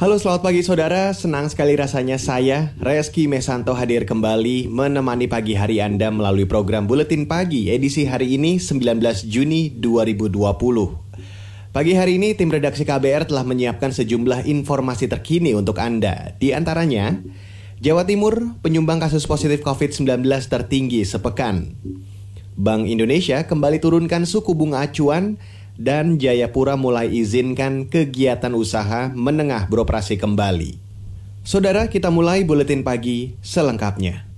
Halo selamat pagi saudara, senang sekali rasanya saya, Reski Mesanto hadir kembali menemani pagi hari Anda melalui program Buletin Pagi edisi hari ini 19 Juni 2020. Pagi hari ini tim redaksi KBR telah menyiapkan sejumlah informasi terkini untuk Anda. Di antaranya, Jawa Timur penyumbang kasus positif COVID-19 tertinggi sepekan. Bank Indonesia kembali turunkan suku bunga acuan dan Jayapura mulai izinkan kegiatan usaha menengah beroperasi kembali. Saudara, kita mulai buletin pagi selengkapnya.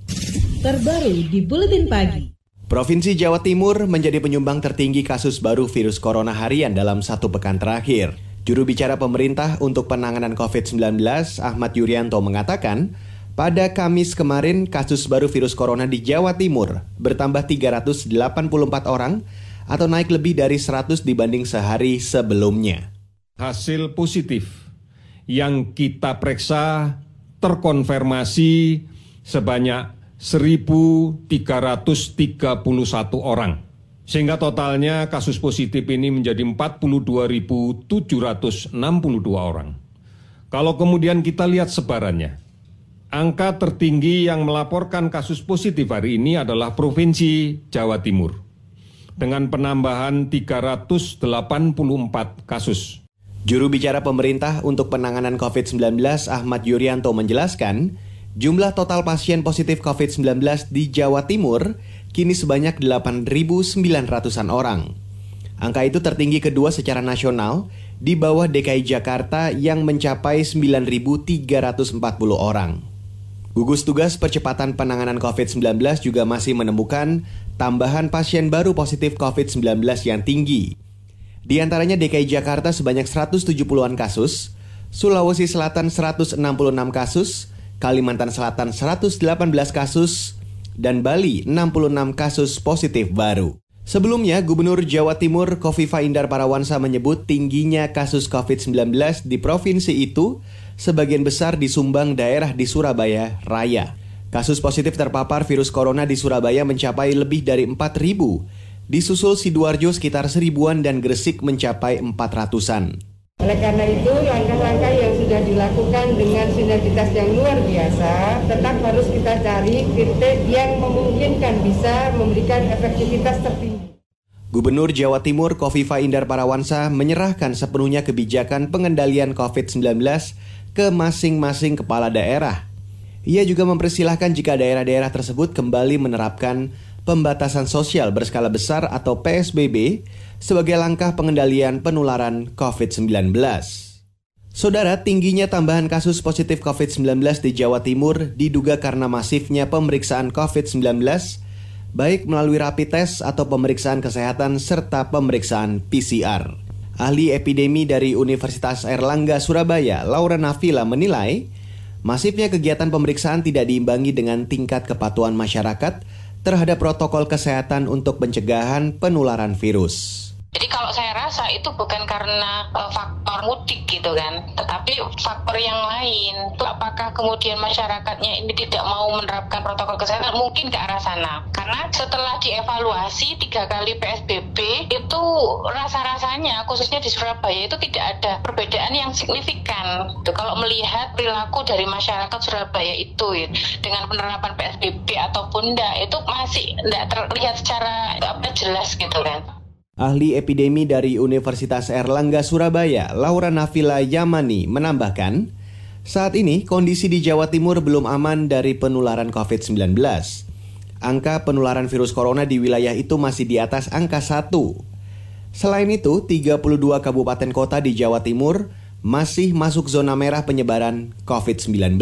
Terbaru di buletin pagi. Provinsi Jawa Timur menjadi penyumbang tertinggi kasus baru virus corona harian dalam satu pekan terakhir. Juru bicara pemerintah untuk penanganan COVID-19, Ahmad Yuryanto mengatakan, pada Kamis kemarin kasus baru virus corona di Jawa Timur bertambah 384 orang atau naik lebih dari 100 dibanding sehari sebelumnya. Hasil positif yang kita periksa terkonfirmasi sebanyak 1.331 orang. Sehingga totalnya kasus positif ini menjadi 42.762 orang. Kalau kemudian kita lihat sebarannya, angka tertinggi yang melaporkan kasus positif hari ini adalah Provinsi Jawa Timur dengan penambahan 384 kasus. Juru bicara pemerintah untuk penanganan COVID-19 Ahmad Yuryanto menjelaskan, jumlah total pasien positif COVID-19 di Jawa Timur kini sebanyak 8.900-an orang. Angka itu tertinggi kedua secara nasional di bawah DKI Jakarta yang mencapai 9.340 orang. Gugus Tugas Percepatan Penanganan COVID-19 juga masih menemukan tambahan pasien baru positif COVID-19 yang tinggi. Di antaranya DKI Jakarta sebanyak 170-an kasus, Sulawesi Selatan 166 kasus, Kalimantan Selatan 118 kasus, dan Bali 66 kasus positif baru. Sebelumnya, Gubernur Jawa Timur Kofifa Indar Parawansa menyebut tingginya kasus COVID-19 di provinsi itu sebagian besar disumbang daerah di Surabaya Raya. Kasus positif terpapar virus corona di Surabaya mencapai lebih dari 4.000. Disusul Sidoarjo sekitar seribuan dan Gresik mencapai 400-an. Oleh karena itu, langkah-langkah yang sudah dilakukan dengan sinergitas yang luar biasa, tetap harus kita cari titik yang memungkinkan bisa memberikan efektivitas tertinggi. Gubernur Jawa Timur Kofifa Indar Parawansa menyerahkan sepenuhnya kebijakan pengendalian COVID-19 ke masing-masing kepala daerah. Ia juga mempersilahkan jika daerah-daerah tersebut kembali menerapkan pembatasan sosial berskala besar atau PSBB sebagai langkah pengendalian penularan COVID-19. Saudara, tingginya tambahan kasus positif COVID-19 di Jawa Timur diduga karena masifnya pemeriksaan COVID-19 baik melalui rapid test atau pemeriksaan kesehatan serta pemeriksaan PCR. Ahli epidemi dari Universitas Erlangga Surabaya, Laura Nafila menilai, masifnya kegiatan pemeriksaan tidak diimbangi dengan tingkat kepatuhan masyarakat terhadap protokol kesehatan untuk pencegahan penularan virus. Jadi kalau saya rasa itu bukan karena uh, faktor mudik gitu kan, tetapi faktor yang lain. Apakah kemudian masyarakatnya ini tidak mau menerapkan protokol kesehatan? Mungkin ke arah sana. Karena setelah dievaluasi tiga kali PSBB itu rasa-rasanya khususnya di Surabaya itu tidak ada perbedaan yang signifikan. Tuh, kalau melihat perilaku dari masyarakat Surabaya itu ya, dengan penerapan PSBB ataupun enggak itu masih tidak terlihat secara apa jelas gitu kan. Ahli epidemi dari Universitas Erlangga Surabaya, Laura Nafila Yamani menambahkan, saat ini kondisi di Jawa Timur belum aman dari penularan COVID-19. Angka penularan virus corona di wilayah itu masih di atas angka 1. Selain itu, 32 kabupaten kota di Jawa Timur masih masuk zona merah penyebaran COVID-19.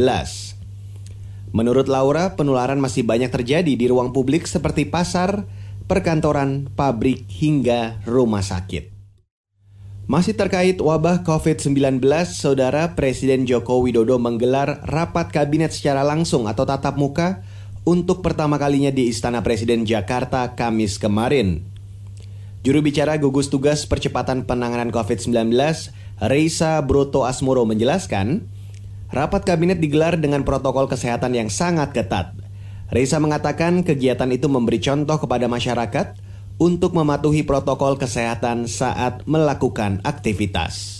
Menurut Laura, penularan masih banyak terjadi di ruang publik seperti pasar, perkantoran, pabrik, hingga rumah sakit. Masih terkait wabah COVID-19, Saudara Presiden Joko Widodo menggelar rapat kabinet secara langsung atau tatap muka untuk pertama kalinya di Istana Presiden Jakarta Kamis kemarin. Juru bicara gugus tugas percepatan penanganan COVID-19, Reisa Broto Asmoro menjelaskan, rapat kabinet digelar dengan protokol kesehatan yang sangat ketat. Reisa mengatakan kegiatan itu memberi contoh kepada masyarakat untuk mematuhi protokol kesehatan saat melakukan aktivitas.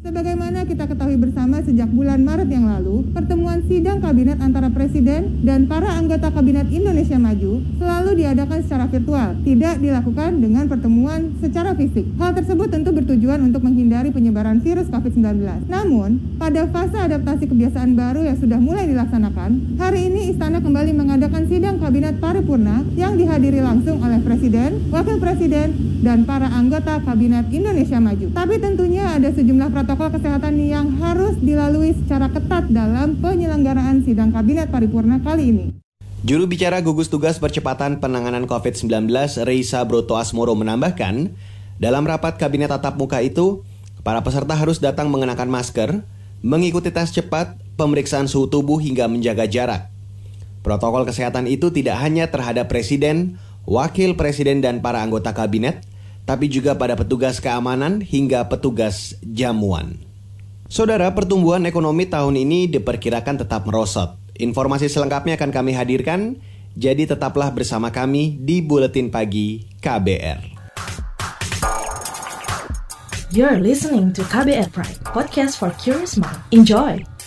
Sebagaimana kita ketahui bersama sejak bulan Maret yang lalu, pertemuan sidang kabinet antara Presiden dan para anggota Kabinet Indonesia Maju selalu diadakan secara virtual, tidak dilakukan dengan pertemuan secara fisik. Hal tersebut tentu bertujuan untuk menghindari penyebaran virus COVID-19. Namun, pada fase adaptasi kebiasaan baru yang sudah mulai dilaksanakan, hari ini Istana kembali mengadakan sidang kabinet paripurna yang dihadiri langsung oleh Presiden, Wakil Presiden, dan para anggota Kabinet Indonesia Maju. Tapi tentunya ada sejumlah protokol protokol kesehatan yang harus dilalui secara ketat dalam penyelenggaraan sidang kabinet paripurna kali ini. Juru bicara gugus tugas percepatan penanganan COVID-19 Reisa Broto Asmoro menambahkan, dalam rapat kabinet tatap muka itu, para peserta harus datang mengenakan masker, mengikuti tes cepat, pemeriksaan suhu tubuh hingga menjaga jarak. Protokol kesehatan itu tidak hanya terhadap presiden, wakil presiden dan para anggota kabinet, tapi juga pada petugas keamanan hingga petugas jamuan. Saudara, pertumbuhan ekonomi tahun ini diperkirakan tetap merosot. Informasi selengkapnya akan kami hadirkan, jadi tetaplah bersama kami di Buletin Pagi KBR. You're listening to KBR Pride, podcast for curious mind. Enjoy!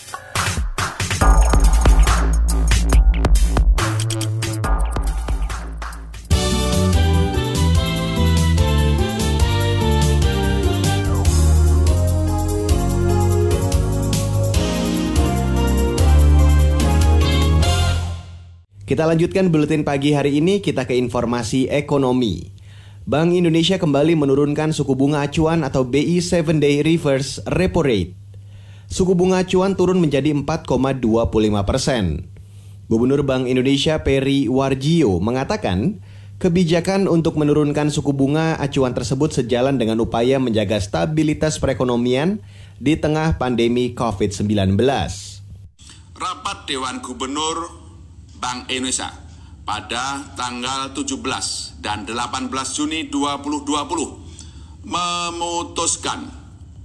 Kita lanjutkan buletin pagi hari ini kita ke informasi ekonomi. Bank Indonesia kembali menurunkan suku bunga acuan atau BI 7 Day Reverse Repo Rate. Suku bunga acuan turun menjadi 4,25 persen. Gubernur Bank Indonesia Peri Warjio mengatakan, kebijakan untuk menurunkan suku bunga acuan tersebut sejalan dengan upaya menjaga stabilitas perekonomian di tengah pandemi COVID-19. Rapat Dewan Gubernur Bank Indonesia pada tanggal 17 dan 18 Juni 2020 memutuskan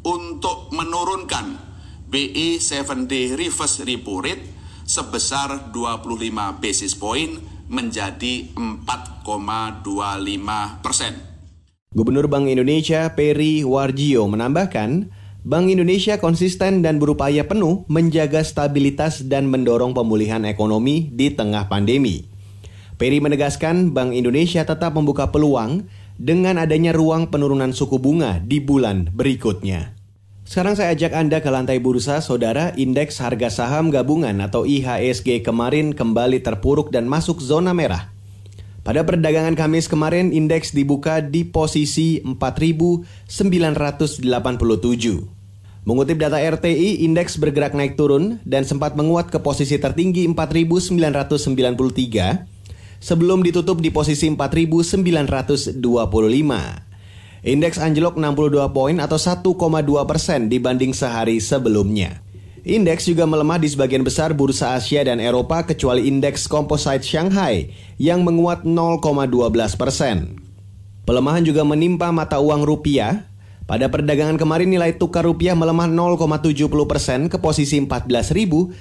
untuk menurunkan BI 7D reverse repo rate sebesar 25 basis point menjadi 4,25 persen. Gubernur Bank Indonesia Peri Warjio menambahkan, Bank Indonesia konsisten dan berupaya penuh menjaga stabilitas dan mendorong pemulihan ekonomi di tengah pandemi. Peri menegaskan Bank Indonesia tetap membuka peluang dengan adanya ruang penurunan suku bunga di bulan berikutnya. Sekarang saya ajak Anda ke lantai bursa, saudara. Indeks harga saham gabungan atau IHSG kemarin kembali terpuruk dan masuk zona merah. Pada perdagangan Kamis kemarin, indeks dibuka di posisi 4.987. Mengutip data RTI, indeks bergerak naik turun dan sempat menguat ke posisi tertinggi 4.993 sebelum ditutup di posisi 4.925. Indeks anjlok 62 poin atau 1,2 persen dibanding sehari sebelumnya. Indeks juga melemah di sebagian besar bursa Asia dan Eropa kecuali indeks composite Shanghai yang menguat 0,12 persen. Pelemahan juga menimpa mata uang rupiah. Pada perdagangan kemarin nilai tukar rupiah melemah 0,70 persen ke posisi 14.134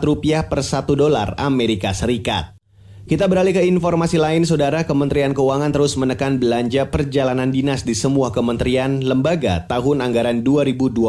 rupiah per satu dolar Amerika Serikat. Kita beralih ke informasi lain, Saudara. Kementerian Keuangan terus menekan belanja perjalanan dinas di semua kementerian lembaga tahun anggaran 2021.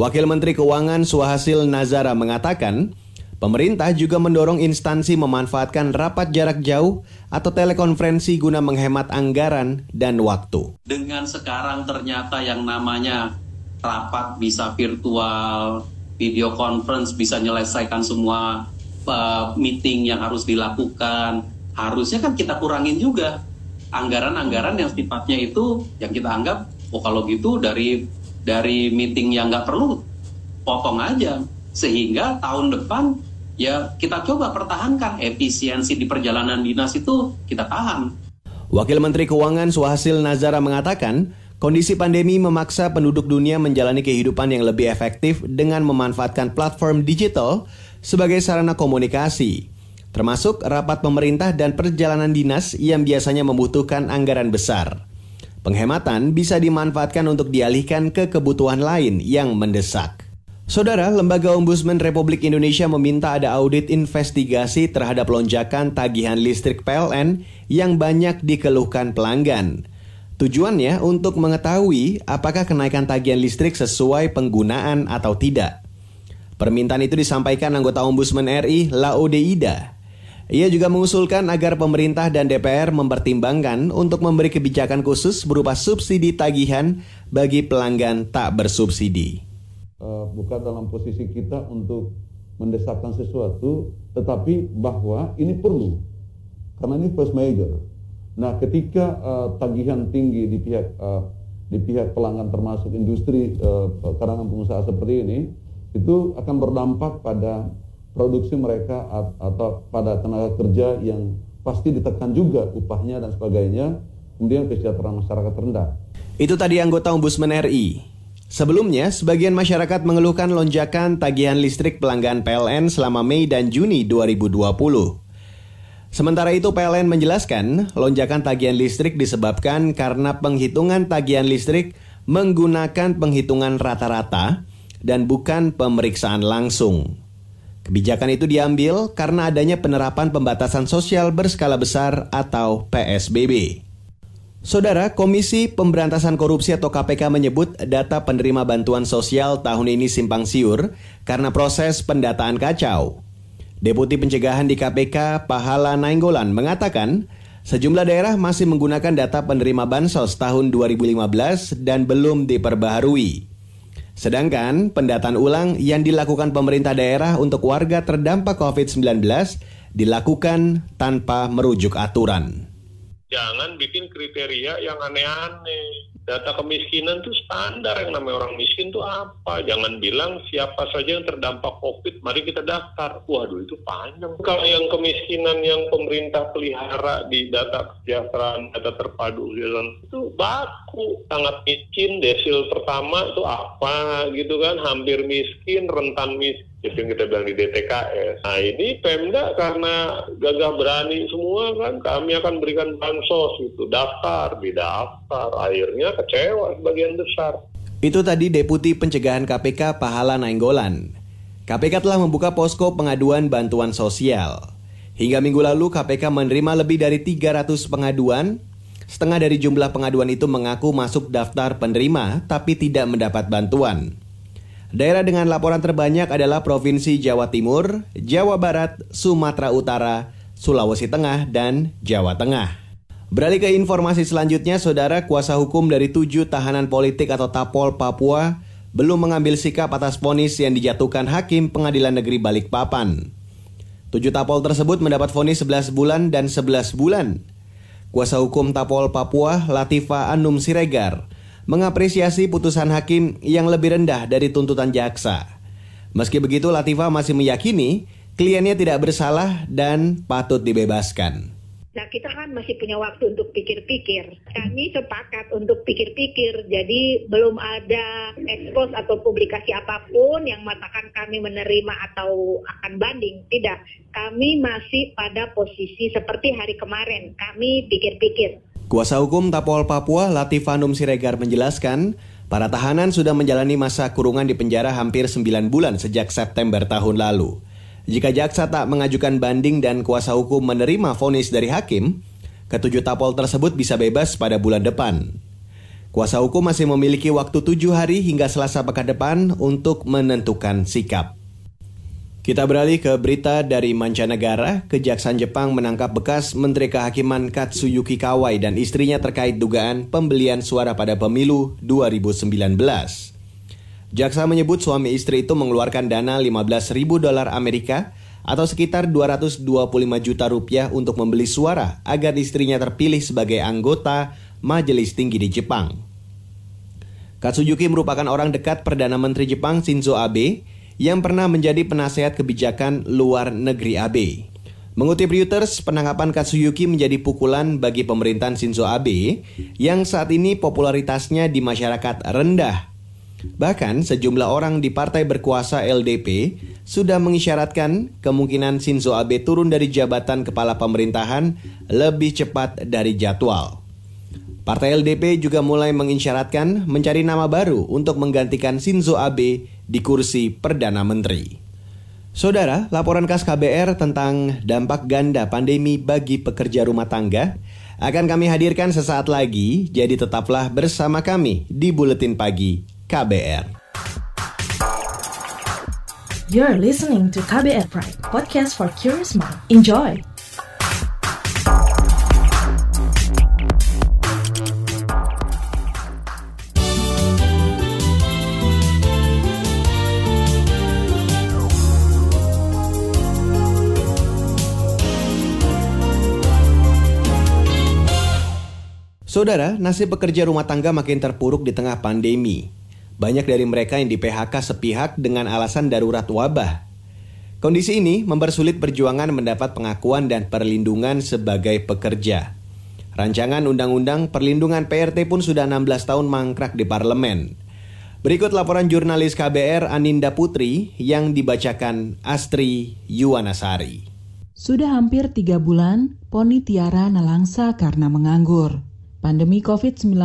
Wakil Menteri Keuangan Suhasil Nazara mengatakan, pemerintah juga mendorong instansi memanfaatkan rapat jarak jauh atau telekonferensi guna menghemat anggaran dan waktu. Dengan sekarang ternyata yang namanya rapat bisa virtual, video conference bisa menyelesaikan semua uh, meeting yang harus dilakukan, harusnya kan kita kurangin juga anggaran-anggaran yang sifatnya itu yang kita anggap oh kalau gitu dari dari meeting yang nggak perlu potong aja sehingga tahun depan ya kita coba pertahankan efisiensi di perjalanan dinas itu kita tahan. Wakil Menteri Keuangan Suhasil Nazara mengatakan, kondisi pandemi memaksa penduduk dunia menjalani kehidupan yang lebih efektif dengan memanfaatkan platform digital sebagai sarana komunikasi. termasuk rapat pemerintah dan perjalanan dinas yang biasanya membutuhkan anggaran besar. Penghematan bisa dimanfaatkan untuk dialihkan ke kebutuhan lain yang mendesak. Saudara, Lembaga Ombudsman Republik Indonesia meminta ada audit investigasi terhadap lonjakan tagihan listrik PLN yang banyak dikeluhkan pelanggan. Tujuannya untuk mengetahui apakah kenaikan tagihan listrik sesuai penggunaan atau tidak. Permintaan itu disampaikan anggota Ombudsman RI Laude Ida. Ia juga mengusulkan agar pemerintah dan DPR mempertimbangkan untuk memberi kebijakan khusus berupa subsidi tagihan bagi pelanggan tak bersubsidi. Uh, bukan dalam posisi kita untuk mendesakkan sesuatu, tetapi bahwa ini perlu karena ini first major. Nah, ketika uh, tagihan tinggi di pihak uh, di pihak pelanggan termasuk industri uh, karangan pengusaha seperti ini, itu akan berdampak pada produksi mereka atau pada tenaga kerja yang pasti ditekan juga upahnya dan sebagainya, kemudian kesejahteraan masyarakat rendah. Itu tadi anggota Ombudsman RI. Sebelumnya, sebagian masyarakat mengeluhkan lonjakan tagihan listrik pelanggan PLN selama Mei dan Juni 2020. Sementara itu PLN menjelaskan, lonjakan tagihan listrik disebabkan karena penghitungan tagihan listrik menggunakan penghitungan rata-rata dan bukan pemeriksaan langsung. Kebijakan itu diambil karena adanya penerapan pembatasan sosial berskala besar atau PSBB. Saudara, Komisi Pemberantasan Korupsi atau KPK menyebut data penerima bantuan sosial tahun ini simpang siur karena proses pendataan kacau. Deputi Pencegahan di KPK, Pahala Nainggolan, mengatakan sejumlah daerah masih menggunakan data penerima bansos tahun 2015 dan belum diperbaharui. Sedangkan pendataan ulang yang dilakukan pemerintah daerah untuk warga terdampak COVID-19 dilakukan tanpa merujuk aturan. Jangan bikin kriteria yang aneh-aneh. Data kemiskinan itu standar yang namanya orang miskin itu apa? Jangan bilang siapa saja yang terdampak covid mari kita daftar. Waduh itu panjang. Kalau yang kemiskinan yang pemerintah pelihara di data kesejahteraan data terpadu itu baku. Sangat miskin desil pertama itu apa gitu kan? Hampir miskin rentan miskin itu kita bilang di DTKS. Nah ini Pemda karena gagah berani semua kan kami akan berikan bansos itu daftar, didaftar, akhirnya kecewa sebagian besar. Itu tadi Deputi Pencegahan KPK Pahala Nainggolan. KPK telah membuka posko pengaduan bantuan sosial. Hingga minggu lalu KPK menerima lebih dari 300 pengaduan. Setengah dari jumlah pengaduan itu mengaku masuk daftar penerima tapi tidak mendapat bantuan. Daerah dengan laporan terbanyak adalah Provinsi Jawa Timur, Jawa Barat, Sumatera Utara, Sulawesi Tengah, dan Jawa Tengah. Beralih ke informasi selanjutnya, saudara kuasa hukum dari tujuh tahanan politik atau Tapol Papua belum mengambil sikap atas vonis yang dijatuhkan Hakim Pengadilan Negeri Balikpapan. Tujuh tapol tersebut mendapat vonis 11 bulan dan 11 bulan. Kuasa hukum Tapol Papua, Latifa Anum Siregar, mengapresiasi putusan hakim yang lebih rendah dari tuntutan jaksa. Meski begitu, Latifa masih meyakini kliennya tidak bersalah dan patut dibebaskan. Nah kita kan masih punya waktu untuk pikir-pikir. Kami sepakat untuk pikir-pikir. Jadi belum ada ekspos atau publikasi apa pun yang mengatakan kami menerima atau akan banding. Tidak. Kami masih pada posisi seperti hari kemarin. Kami pikir-pikir. Kuasa hukum Tapol Papua Latifanum Siregar menjelaskan, para tahanan sudah menjalani masa kurungan di penjara hampir 9 bulan sejak September tahun lalu. Jika jaksa tak mengajukan banding dan kuasa hukum menerima vonis dari hakim, ketujuh tapol tersebut bisa bebas pada bulan depan. Kuasa hukum masih memiliki waktu tujuh hari hingga selasa pekan depan untuk menentukan sikap. Kita beralih ke berita dari mancanegara. Kejaksaan Jepang menangkap bekas Menteri Kehakiman Katsuyuki Kawai dan istrinya terkait dugaan pembelian suara pada pemilu 2019. Jaksa menyebut suami istri itu mengeluarkan dana 15 ribu dolar Amerika atau sekitar 225 juta rupiah untuk membeli suara agar istrinya terpilih sebagai anggota Majelis Tinggi di Jepang. Katsuyuki merupakan orang dekat Perdana Menteri Jepang Shinzo Abe yang pernah menjadi penasehat kebijakan luar negeri AB. Mengutip Reuters, penangkapan Katsuyuki menjadi pukulan bagi pemerintahan Shinzo Abe yang saat ini popularitasnya di masyarakat rendah. Bahkan sejumlah orang di partai berkuasa LDP sudah mengisyaratkan kemungkinan Shinzo Abe turun dari jabatan kepala pemerintahan lebih cepat dari jadwal. Partai LDP juga mulai mengisyaratkan mencari nama baru untuk menggantikan Shinzo Abe di kursi Perdana Menteri. Saudara, laporan khas KBR tentang dampak ganda pandemi bagi pekerja rumah tangga akan kami hadirkan sesaat lagi, jadi tetaplah bersama kami di Buletin Pagi KBR. You're listening to KBR Pride, podcast for curious mind. Enjoy! Saudara, nasib pekerja rumah tangga makin terpuruk di tengah pandemi. Banyak dari mereka yang di PHK sepihak dengan alasan darurat wabah. Kondisi ini mempersulit perjuangan mendapat pengakuan dan perlindungan sebagai pekerja. Rancangan Undang-Undang Perlindungan PRT pun sudah 16 tahun mangkrak di parlemen. Berikut laporan jurnalis KBR Aninda Putri yang dibacakan Astri Yuwanasari. Sudah hampir tiga bulan, Poni Tiara nelangsa karena menganggur. Pandemi COVID-19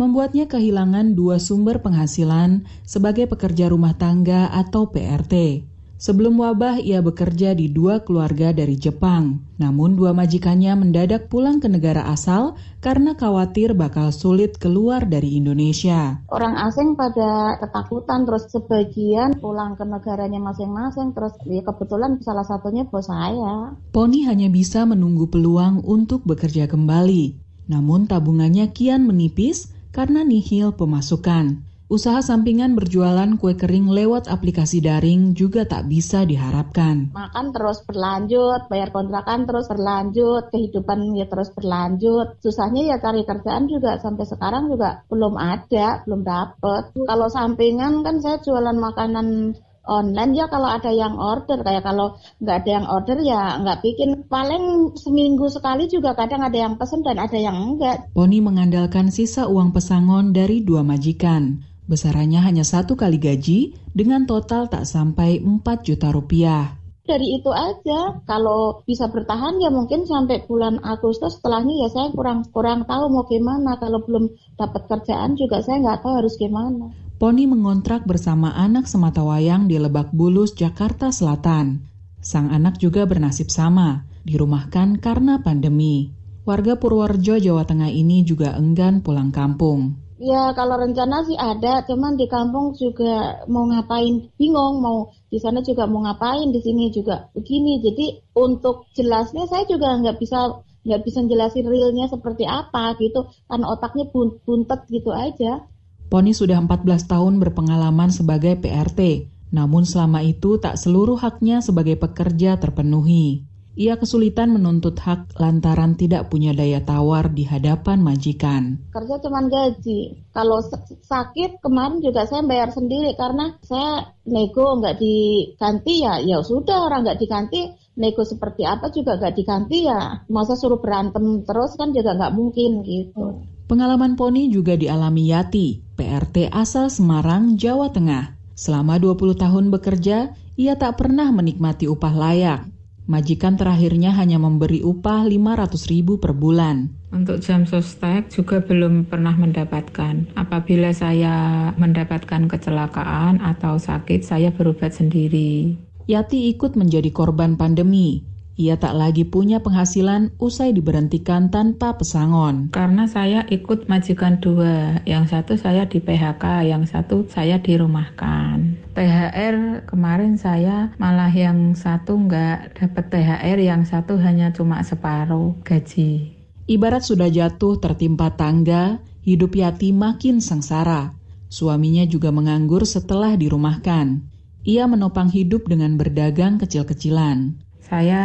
membuatnya kehilangan dua sumber penghasilan sebagai pekerja rumah tangga atau PRT. Sebelum wabah, ia bekerja di dua keluarga dari Jepang. Namun, dua majikannya mendadak pulang ke negara asal karena khawatir bakal sulit keluar dari Indonesia. Orang asing pada ketakutan, terus sebagian pulang ke negaranya masing-masing, terus ya kebetulan salah satunya bos saya. Poni hanya bisa menunggu peluang untuk bekerja kembali. Namun tabungannya kian menipis karena nihil pemasukan. Usaha sampingan berjualan kue kering lewat aplikasi daring juga tak bisa diharapkan. Makan terus berlanjut, bayar kontrakan terus berlanjut, kehidupan ya terus berlanjut. Susahnya ya cari kerjaan juga sampai sekarang juga belum ada, belum dapet. Kalau sampingan kan saya jualan makanan online ya kalau ada yang order. Kayak kalau nggak ada yang order ya nggak bikin. Paling seminggu sekali juga kadang ada yang pesen dan ada yang enggak. Poni mengandalkan sisa uang pesangon dari dua majikan. Besarannya hanya satu kali gaji dengan total tak sampai 4 juta rupiah. Dari itu aja kalau bisa bertahan ya mungkin sampai bulan Agustus setelahnya ya saya kurang kurang tahu mau gimana. Kalau belum dapat kerjaan juga saya nggak tahu harus gimana Poni mengontrak bersama anak sematawayang di Lebak Bulus, Jakarta Selatan. Sang anak juga bernasib sama, dirumahkan karena pandemi. Warga Purworejo, Jawa Tengah ini juga enggan pulang kampung. Ya kalau rencana sih ada, cuman di kampung juga mau ngapain bingung, mau di sana juga mau ngapain, di sini juga begini. Jadi untuk jelasnya saya juga nggak bisa nggak bisa jelasin realnya seperti apa gitu, karena otaknya buntet gitu aja. Poni sudah 14 tahun berpengalaman sebagai PRT, namun selama itu tak seluruh haknya sebagai pekerja terpenuhi. Ia kesulitan menuntut hak lantaran tidak punya daya tawar di hadapan majikan. Kerja cuma gaji. Kalau sakit kemarin juga saya bayar sendiri karena saya nego nggak diganti ya, ya sudah orang nggak diganti nego seperti apa juga nggak diganti ya. Masa suruh berantem terus kan juga nggak mungkin gitu. Pengalaman Poni juga dialami Yati, PRT asal Semarang, Jawa Tengah. Selama 20 tahun bekerja, ia tak pernah menikmati upah layak. Majikan terakhirnya hanya memberi upah 500 ribu per bulan. Untuk jam sostek juga belum pernah mendapatkan. Apabila saya mendapatkan kecelakaan atau sakit, saya berobat sendiri. Yati ikut menjadi korban pandemi. Ia tak lagi punya penghasilan usai diberhentikan tanpa pesangon. Karena saya ikut majikan dua, yang satu saya di PHK, yang satu saya dirumahkan. THR kemarin saya malah yang satu nggak dapat THR, yang satu hanya cuma separuh gaji. Ibarat sudah jatuh tertimpa tangga, hidup Yati makin sengsara. Suaminya juga menganggur setelah dirumahkan. Ia menopang hidup dengan berdagang kecil-kecilan. Saya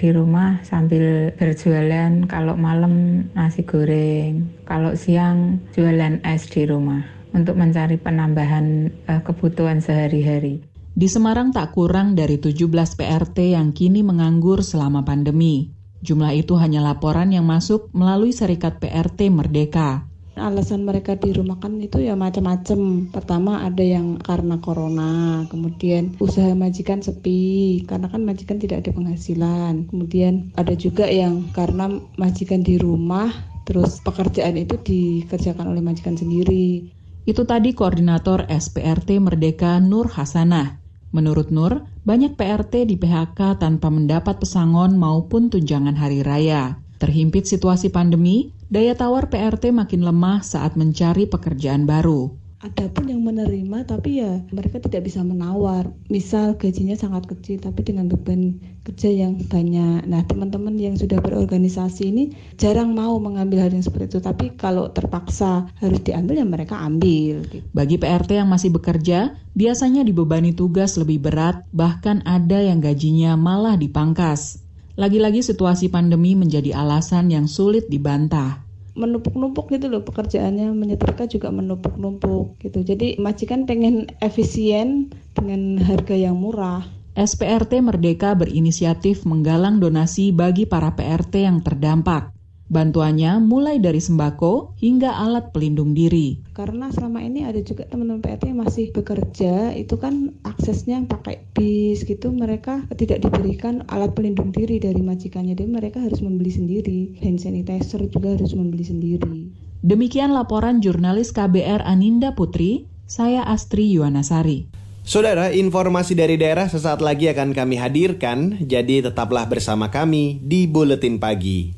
di rumah sambil berjualan kalau malam nasi goreng, kalau siang jualan es di rumah untuk mencari penambahan uh, kebutuhan sehari-hari. Di Semarang tak kurang dari 17 PRT yang kini menganggur selama pandemi. Jumlah itu hanya laporan yang masuk melalui Serikat PRT Merdeka. Alasan mereka dirumahkan itu ya macam-macam. Pertama ada yang karena corona, kemudian usaha majikan sepi karena kan majikan tidak ada penghasilan. Kemudian ada juga yang karena majikan di rumah terus pekerjaan itu dikerjakan oleh majikan sendiri. Itu tadi koordinator SPRT Merdeka Nur Hasanah. Menurut Nur, banyak PRT di PHK tanpa mendapat pesangon maupun tunjangan hari raya. Terhimpit situasi pandemi, daya tawar PRT makin lemah saat mencari pekerjaan baru. Ada pun yang menerima tapi ya mereka tidak bisa menawar. Misal gajinya sangat kecil tapi dengan beban kerja yang banyak. Nah teman-teman yang sudah berorganisasi ini jarang mau mengambil hal yang seperti itu. Tapi kalau terpaksa harus diambil ya mereka ambil. Gitu. Bagi PRT yang masih bekerja, biasanya dibebani tugas lebih berat, bahkan ada yang gajinya malah dipangkas. Lagi-lagi situasi pandemi menjadi alasan yang sulit dibantah. Menumpuk-numpuk gitu loh pekerjaannya menyetrika juga menumpuk-numpuk gitu. Jadi majikan pengen efisien dengan harga yang murah. SPRT Merdeka berinisiatif menggalang donasi bagi para PRT yang terdampak Bantuannya mulai dari sembako hingga alat pelindung diri. Karena selama ini ada juga teman-teman PRT yang masih bekerja, itu kan aksesnya pakai bis gitu, mereka tidak diberikan alat pelindung diri dari majikannya, jadi mereka harus membeli sendiri. Hand sanitizer juga harus membeli sendiri. Demikian laporan jurnalis KBR Aninda Putri, saya Astri Yuwanasari. Saudara, informasi dari daerah sesaat lagi akan kami hadirkan, jadi tetaplah bersama kami di Buletin Pagi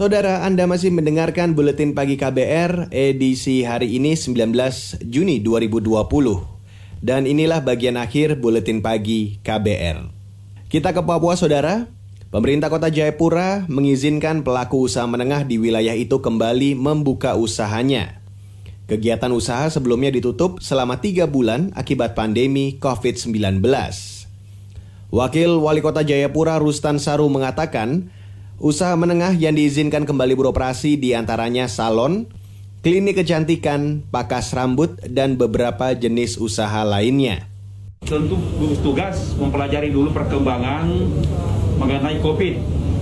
Saudara, Anda masih mendengarkan Buletin Pagi KBR edisi hari ini 19 Juni 2020. Dan inilah bagian akhir Buletin Pagi KBR. Kita ke Papua, Saudara. Pemerintah Kota Jayapura mengizinkan pelaku usaha menengah di wilayah itu kembali membuka usahanya. Kegiatan usaha sebelumnya ditutup selama tiga bulan akibat pandemi COVID-19. Wakil Wali Kota Jayapura Rustan Saru mengatakan, Usaha menengah yang diizinkan kembali beroperasi di antaranya salon, klinik kecantikan, pakas rambut, dan beberapa jenis usaha lainnya. Tentu tugas mempelajari dulu perkembangan mengenai COVID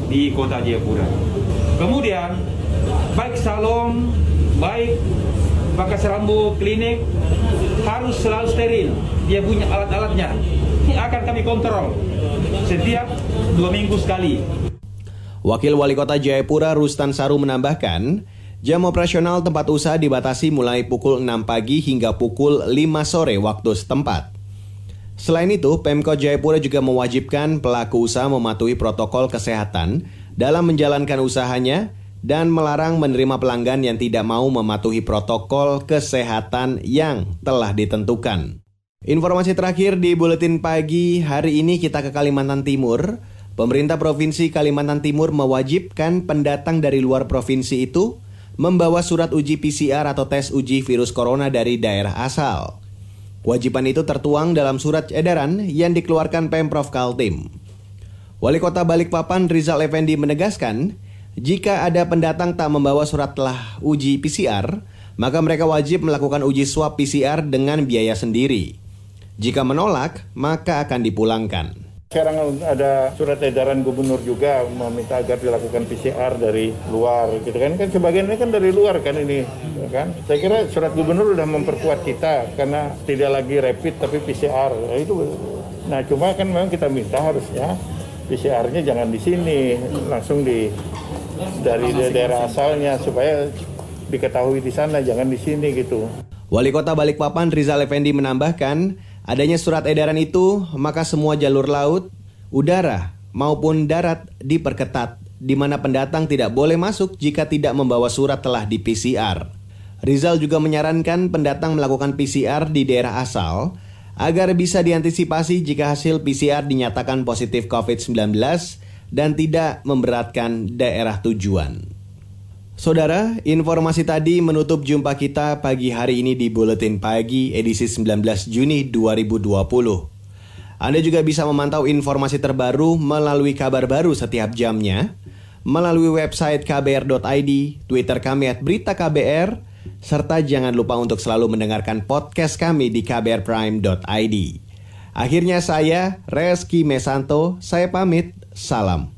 di kota Jayapura. Kemudian, baik salon, baik pakas rambut, klinik, harus selalu steril. Dia punya alat-alatnya. Ini akan kami kontrol setiap dua minggu sekali. Wakil Wali Kota Jayapura Rustan Saru menambahkan, jam operasional tempat usaha dibatasi mulai pukul 6 pagi hingga pukul 5 sore waktu setempat. Selain itu, Pemkot Jayapura juga mewajibkan pelaku usaha mematuhi protokol kesehatan dalam menjalankan usahanya dan melarang menerima pelanggan yang tidak mau mematuhi protokol kesehatan yang telah ditentukan. Informasi terakhir di buletin pagi hari ini kita ke Kalimantan Timur. Pemerintah Provinsi Kalimantan Timur mewajibkan pendatang dari luar provinsi itu membawa surat uji PCR atau tes uji virus corona dari daerah asal. Kewajiban itu tertuang dalam surat edaran yang dikeluarkan Pemprov Kaltim. Wali Kota Balikpapan Rizal Effendi menegaskan, jika ada pendatang tak membawa surat telah uji PCR, maka mereka wajib melakukan uji swab PCR dengan biaya sendiri. Jika menolak, maka akan dipulangkan. Sekarang ada surat edaran gubernur juga meminta agar dilakukan PCR dari luar gitu kan? Kan sebagian ini kan dari luar kan ini ya kan? Saya kira surat gubernur sudah memperkuat kita karena tidak lagi rapid tapi PCR ya, itu. Nah cuma kan memang kita minta harusnya PCR-nya jangan di sini langsung di dari daerah asalnya supaya diketahui di sana jangan di sini gitu. Wali Kota Balikpapan Rizal Effendi menambahkan Adanya surat edaran itu, maka semua jalur laut, udara, maupun darat diperketat, di mana pendatang tidak boleh masuk jika tidak membawa surat telah di PCR. Rizal juga menyarankan pendatang melakukan PCR di daerah asal agar bisa diantisipasi jika hasil PCR dinyatakan positif COVID-19 dan tidak memberatkan daerah tujuan. Saudara, informasi tadi menutup jumpa kita pagi hari ini di Buletin Pagi edisi 19 Juni 2020. Anda juga bisa memantau informasi terbaru melalui kabar baru setiap jamnya, melalui website kbr.id, Twitter kami at berita KBR, serta jangan lupa untuk selalu mendengarkan podcast kami di kbrprime.id. Akhirnya saya, Reski Mesanto, saya pamit, salam.